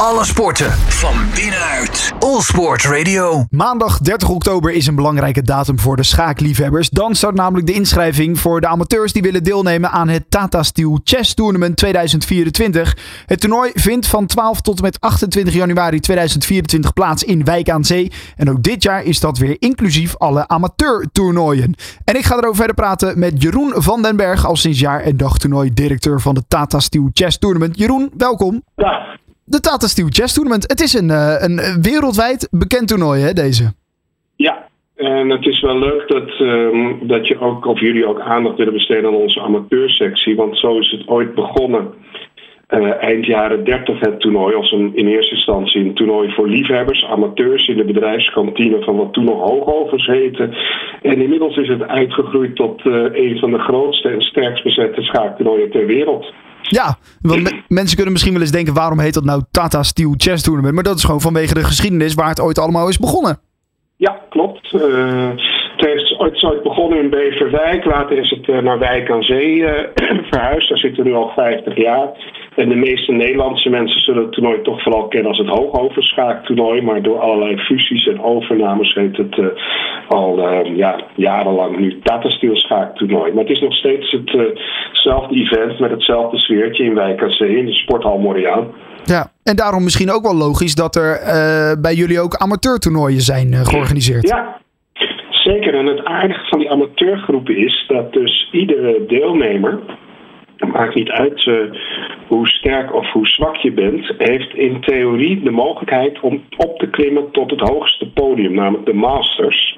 Alle sporten van binnenuit. All Sport Radio. Maandag 30 oktober is een belangrijke datum voor de schaakliefhebbers. Dan start namelijk de inschrijving voor de amateurs die willen deelnemen aan het Tata Steel Chess Tournament 2024. Het toernooi vindt van 12 tot en met 28 januari 2024 plaats in Wijk aan Zee. En ook dit jaar is dat weer inclusief alle amateurtoernooien. En ik ga erover verder praten met Jeroen van den Berg, al sinds jaar en dag toernooi directeur van de Tata Steel Chess Tournament. Jeroen, welkom. Ja, De Tata Steel Chess Tournament. Het is een, eh, een wereldwijd bekend toernooi, hè, deze? ja. En het is wel leuk dat, ehm, dat je ook, of jullie ook aandacht willen besteden aan onze amateursectie. Want zo is het ooit begonnen. eh, eind jaren 30 het toernooi als een, in eerste instantie een toernooi voor liefhebbers, amateurs in de bedrijfskantine van wat toen nog Hoogovens heette. En inmiddels is het uitgegroeid tot eh, een van de grootste en sterkst bezette schaaktoernooien ter wereld. Ja, want me- mensen kunnen misschien wel eens denken: waarom heet dat nou Tata Steel Chess Tournament? Maar dat is gewoon vanwege de geschiedenis waar het ooit allemaal is begonnen. Ja, klopt. Eh, heeft ooit, ooit begonnen in Beverwijk. Later is het eh, naar Wijk aan Zee eh, verhuisd. Daar zitten we nu al 50 jaar. En de meeste Nederlandse mensen zullen het toernooi toch vooral kennen als het hoogoverschaaktoernooi. Maar door allerlei fusies en overnames heet het eh, al eh, ja, jarenlang nu Tata Steel schaaktoernooi. Maar het is nog steeds hetzelfde event met hetzelfde sfeertje in Wijk aan Zee in de sporthal Moriaan. Ja, en daarom misschien ook wel logisch dat er bij jullie ook amateurtoernooien zijn georganiseerd. Ja, zeker. En het aardige van die amateurgroepen is dat dus iedere deelnemer, het maakt niet uit eh, hoe sterk of hoe zwak je bent, heeft in theorie de mogelijkheid om op te klimmen tot het hoogste podium, namelijk de Masters,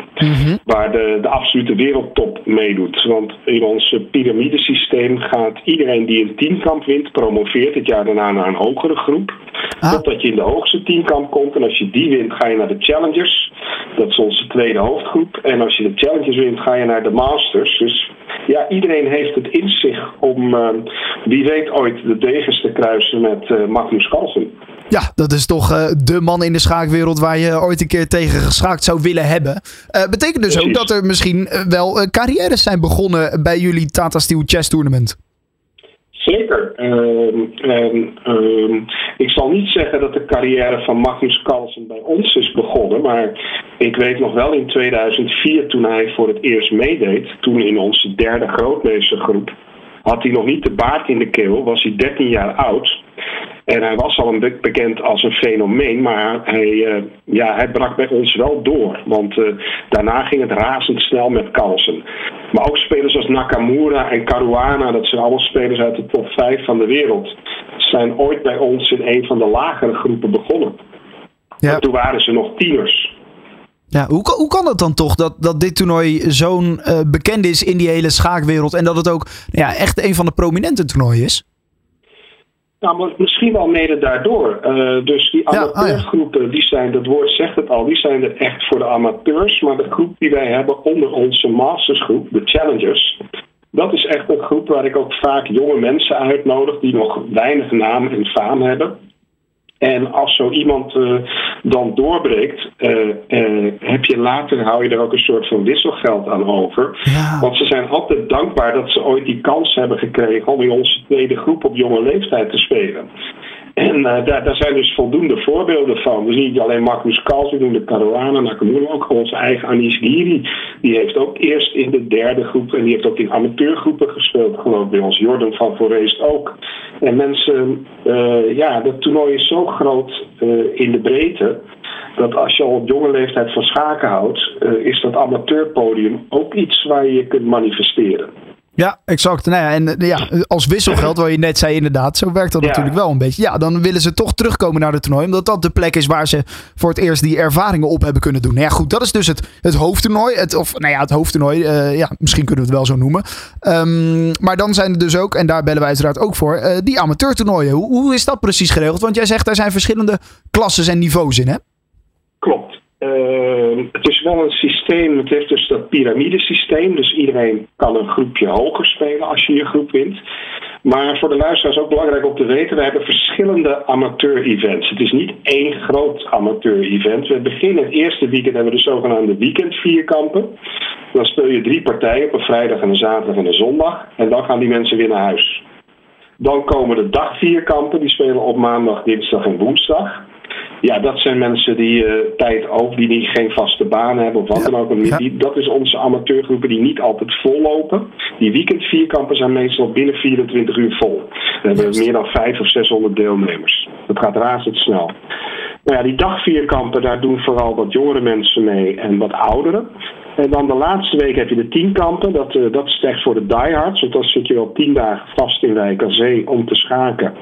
waar de, de absolute wereldtop meedoet. Want in ons eh, piramidesysteem gaat iedereen die een tienkamp wint, promoveert het jaar daarna naar een hogere groep. Ah. Totdat je in de hoogste tienkamp komt. En als je die wint, ga je naar de Challengers. Dat is onze tweede hoofdgroep. En als je de Challengers wint, ga je naar de Masters. Dus ja, iedereen heeft het in zich om eh, wie weet ooit de degens te kruisen met eh, Magnus Carlsen. Ja, dat is toch eh, de man in de schaakwereld waar je ooit een keer tegen geschaakt zou willen hebben. Eh, betekent dus ook dat er misschien wel carrières zijn begonnen bij jullie Tata Steel Chess Tournament. Zeker. Ehm, en, ehm, ik zal niet zeggen dat de carrière van Magnus Carlsen bij ons is begonnen. Maar ik weet nog wel in 2004 toen hij voor het eerst meedeed. Toen in onze derde grootmeestergroep. Had hij nog niet de baard in de keel. Was hij 13 jaar oud. En hij was al een be- bekend als een fenomeen, maar hij, eh, ja, hij brak bij ons wel door. Want eh, daarna ging het razendsnel met Carlsen. Maar ook spelers als Nakamura en Caruana, dat zijn allemaal spelers uit de top 5 van de wereld, zijn ooit bij ons in een van de lagere groepen begonnen. Ja. Toen waren ze nog tieners. Ja, hoe, kan- hoe kan het dan toch dat, dat dit toernooi zo'n eh, bekend is in die hele schaakwereld en dat het ook ja, echt een van de prominente toernooien is? Nou, misschien wel mede daardoor. Eh, dus die Ja, ah, ja. amateurgroepen, die zijn, dat woord zegt het al, die zijn er echt voor de amateurs. Maar de groep die wij hebben onder onze mastersgroep, de challengers, dat is echt een groep waar ik ook vaak jonge mensen uitnodig die nog weinig naam en faam hebben. En als zo iemand eh, dan doorbreekt, eh, eh, heb je later, hou je er ook een soort van wisselgeld aan over. Ja. Want ze zijn altijd dankbaar dat ze ooit die kans hebben gekregen om in onze tweede groep op jonge leeftijd te spelen. En eh, daar, zijn dus voldoende voorbeelden van. Dus niet alleen Magnus Carlsen doen de Caruana, Nakamura, ook onze eigen Anis Giri. Die heeft ook eerst in de derde groep en die heeft ook in amateurgroepen gespeeld, geloof ik bij ons. Jordan van Voorheest ook. En mensen, eh, ja, dat toernooi is zo groot eh, in de breedte. Dat als je al op jonge leeftijd van schaken houdt, is dat amateurpodium ook iets waar je kunt manifesteren. Ja, exact. Nou ja, en eh, ja, als wisselgeld, wat je net zei inderdaad, zo werkt dat Ja. natuurlijk wel een beetje. Ja, dan willen ze toch terugkomen naar het toernooi, omdat dat de plek is waar ze voor het eerst die ervaringen op hebben kunnen doen. Nou ja, goed, dat is dus het, het hoofdtoernooi. Het, of nou ja, het hoofdtoernooi, eh, ja, misschien kunnen we het wel zo noemen. Ehm, maar dan zijn er dus ook, en daar bellen wij uiteraard ook voor, eh, die amateurtoernooien. Hoe, hoe is dat precies geregeld? Want jij zegt, daar zijn verschillende klasses en niveaus in, hè? Klopt. Ehm, het is wel een systeem, het heeft dus dat piramidesysteem. Dus iedereen kan een groepje hoger spelen als je je groep wint. Maar voor de luisteraars ook belangrijk om te weten, we hebben verschillende amateur-events. Het is niet één groot amateur-event. We beginnen het eerste weekend hebben we de zogenaamde weekendvierkampen. Dan speel je drie partijen op een vrijdag en een zaterdag en een zondag. En dan gaan die mensen weer naar huis. Dan komen de dagvierkampen, die spelen op maandag, dinsdag en woensdag. Ja, dat zijn mensen die uh, tijd over, die, die geen vaste baan hebben of wat dan ook. Die, dat is onze amateurgroepen die niet altijd vollopen. Die weekendvierkampen zijn meestal binnen 24 uur vol. We hebben meer dan 500 of 600 deelnemers. Dat gaat razendsnel. Nou ja, die dagvierkampen, daar doen vooral wat jongere mensen mee en wat ouderen. En dan de laatste week heb je de tienkampen. Dat, uh, dat is echt voor de diehards. Want dan zit je wel tien dagen vast in Wijk aan Zee om te schaken.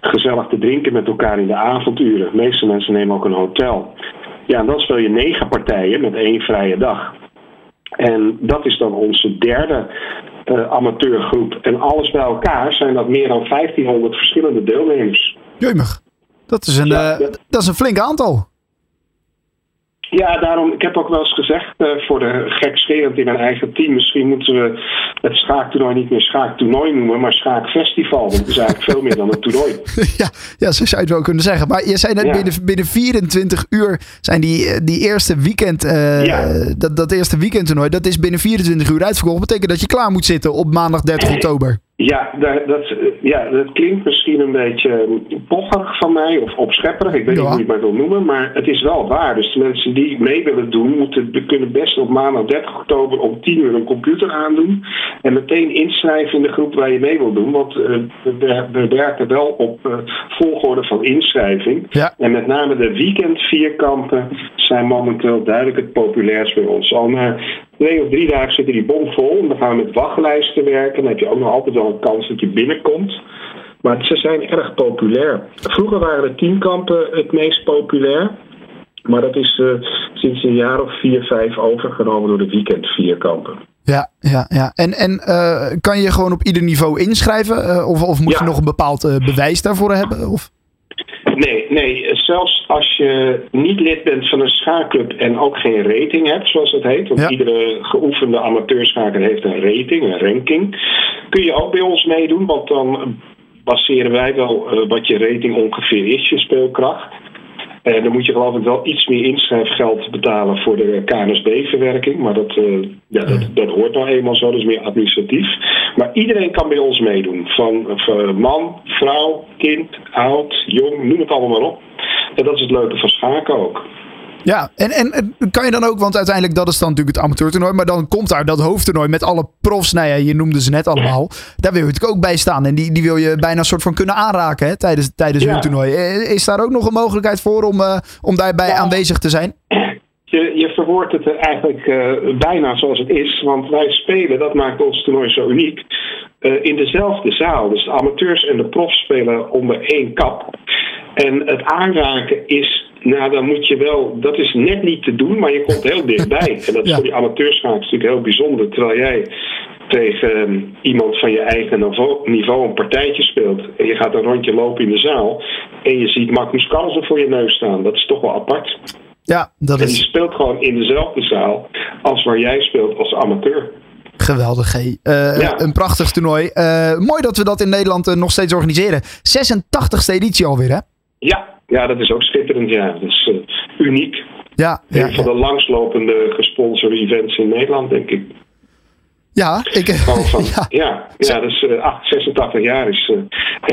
Gezellig te drinken met elkaar in de avonduren. De meeste mensen nemen ook een hotel. Ja, en dan speel je negen partijen met één vrije dag. En dat is dan onze derde uh, amateurgroep. En alles bij elkaar zijn dat meer dan 1500 verschillende deelnemers. Jeumig. Dat is een, ja, uh, dat is een flink aantal. Ja, daarom, ik heb ook wel eens gezegd uh, voor de gekscherend in mijn eigen team, misschien moeten we het schaaktoernooi niet meer schaaktoernooi noemen, maar schaakfestival. Want het is eigenlijk veel meer dan een toernooi. ja, ja, zo zou je het wel kunnen zeggen. Maar je zei net, ja. binnen, binnen 24 uur zijn die, die eerste weekend, uh, ja. dat, dat eerste weekendtoernooi, dat is binnen 24 uur uitverkocht. Dat betekent dat je klaar moet zitten op maandag 30 oktober. Ja dat, ja, dat klinkt misschien een beetje pocherig van mij of opschepperig. Ik weet ja. niet hoe je het maar wil noemen, maar het is wel waar. Dus de mensen die mee willen doen, moeten, kunnen best op maandag 30 oktober om 10 uur een computer aandoen. En meteen inschrijven in de groep waar je mee wil doen. Want uh, we, we, werken wel op uh, volgorde van inschrijving. Ja. En met name de weekendvierkampen zijn momenteel duidelijk het populairst bij ons. Al na twee of drie dagen zitten die bomvol. En dan gaan we met wachtlijsten werken. Dan heb je ook nog altijd wel een kans dat je binnenkomt. Maar ze zijn erg populair. Vroeger waren de tienkampen het meest populair. Maar dat is uh, sinds een jaar of vier, vijf overgenomen door de weekendvierkampen. Ja, ja, ja. En, en uh, kan je gewoon op ieder niveau inschrijven? Uh, of, of moet ja. je nog een bepaald bewijs daarvoor hebben? Of? Nee, nee, zelfs als je niet lid bent van een schaakclub en ook geen rating hebt, zoals het heet, want Ja. iedere geoefende amateurschaker heeft een rating, een ranking, kun je ook bij ons meedoen, want dan baseren wij wel eh, wat je rating ongeveer is, je speelkracht. En dan moet je geloof ik wel iets meer inschrijfgeld betalen voor de KNSB-verwerking. Maar dat, uh, ja, dat, dat hoort nou eenmaal zo, dat is meer administratief. Maar iedereen kan bij ons meedoen. Van, van man, vrouw, kind, oud, jong, noem het allemaal maar op. En dat is het leuke van schaken ook. Ja, en, en, en kan je dan ook, want uiteindelijk dat is dan natuurlijk het amateurtoernooi, maar dan komt daar dat hoofdtoernooi met alle profs, nou ja, je noemde ze net allemaal. Daar wil je natuurlijk ook bij staan en die, die wil je bijna een soort van kunnen aanraken hè, tijdens, tijdens Ja. hun toernooi. Eh, Is daar ook nog een mogelijkheid voor om, eh, om daarbij Ja. aanwezig te zijn? Je, je verwoordt het eigenlijk eh, bijna zoals het is. Want wij spelen, dat maakt ons toernooi zo uniek, eh, in dezelfde zaal. Dus de amateurs en de profs spelen onder één kap. En het aanraken is, nou dan moet je wel, dat is net niet te doen, maar je komt heel dichtbij. En dat is Ja. voor die amateurschaak natuurlijk heel bijzonder. Terwijl jij tegen eh, iemand van je eigen niveau, een partijtje speelt. En je gaat een rondje lopen in de zaal. En je ziet Magnus Carlsen voor je neus staan. Dat is toch wel apart. Ja, dat En die is speelt gewoon in dezelfde zaal als waar jij speelt als amateur. geweldig. Ja. Een prachtig toernooi. Eh, mooi dat we dat in Nederland eh, nog steeds organiseren. 86e editie alweer, hè? Ja, ja dat is ook schitterend. Ja. Dat is eh, uniek. Ja, ja, een van de langslopende gesponsorde events in Nederland, denk ik. Ja ik, van, ja. ja. Ja, dus eh, ach, 86 jaar is eh,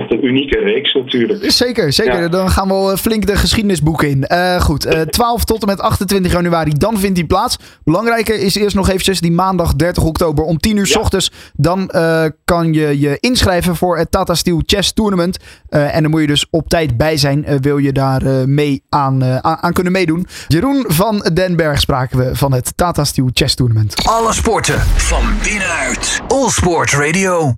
echt een unieke reeks natuurlijk. Zeker, zeker. Ja. Dan gaan we al, eh, flink de geschiedenisboeken in. Eh, goed, eh, 12 tot en met 28 januari, dan vindt die plaats. Belangrijker is eerst nog eventjes die maandag 30 oktober om 10 uur s Ja. ochtends. Dan eh, kan je je inschrijven voor het Tata Steel Chess Tournament. Eh, en dan moet je dus op tijd bij zijn, eh, wil je daar eh, mee aan, eh, aan, aan kunnen meedoen. Jeroen van den Berg spraken we van het Tata Steel Chess Tournament. Alle sporten van binnenuit. All Sport Radio.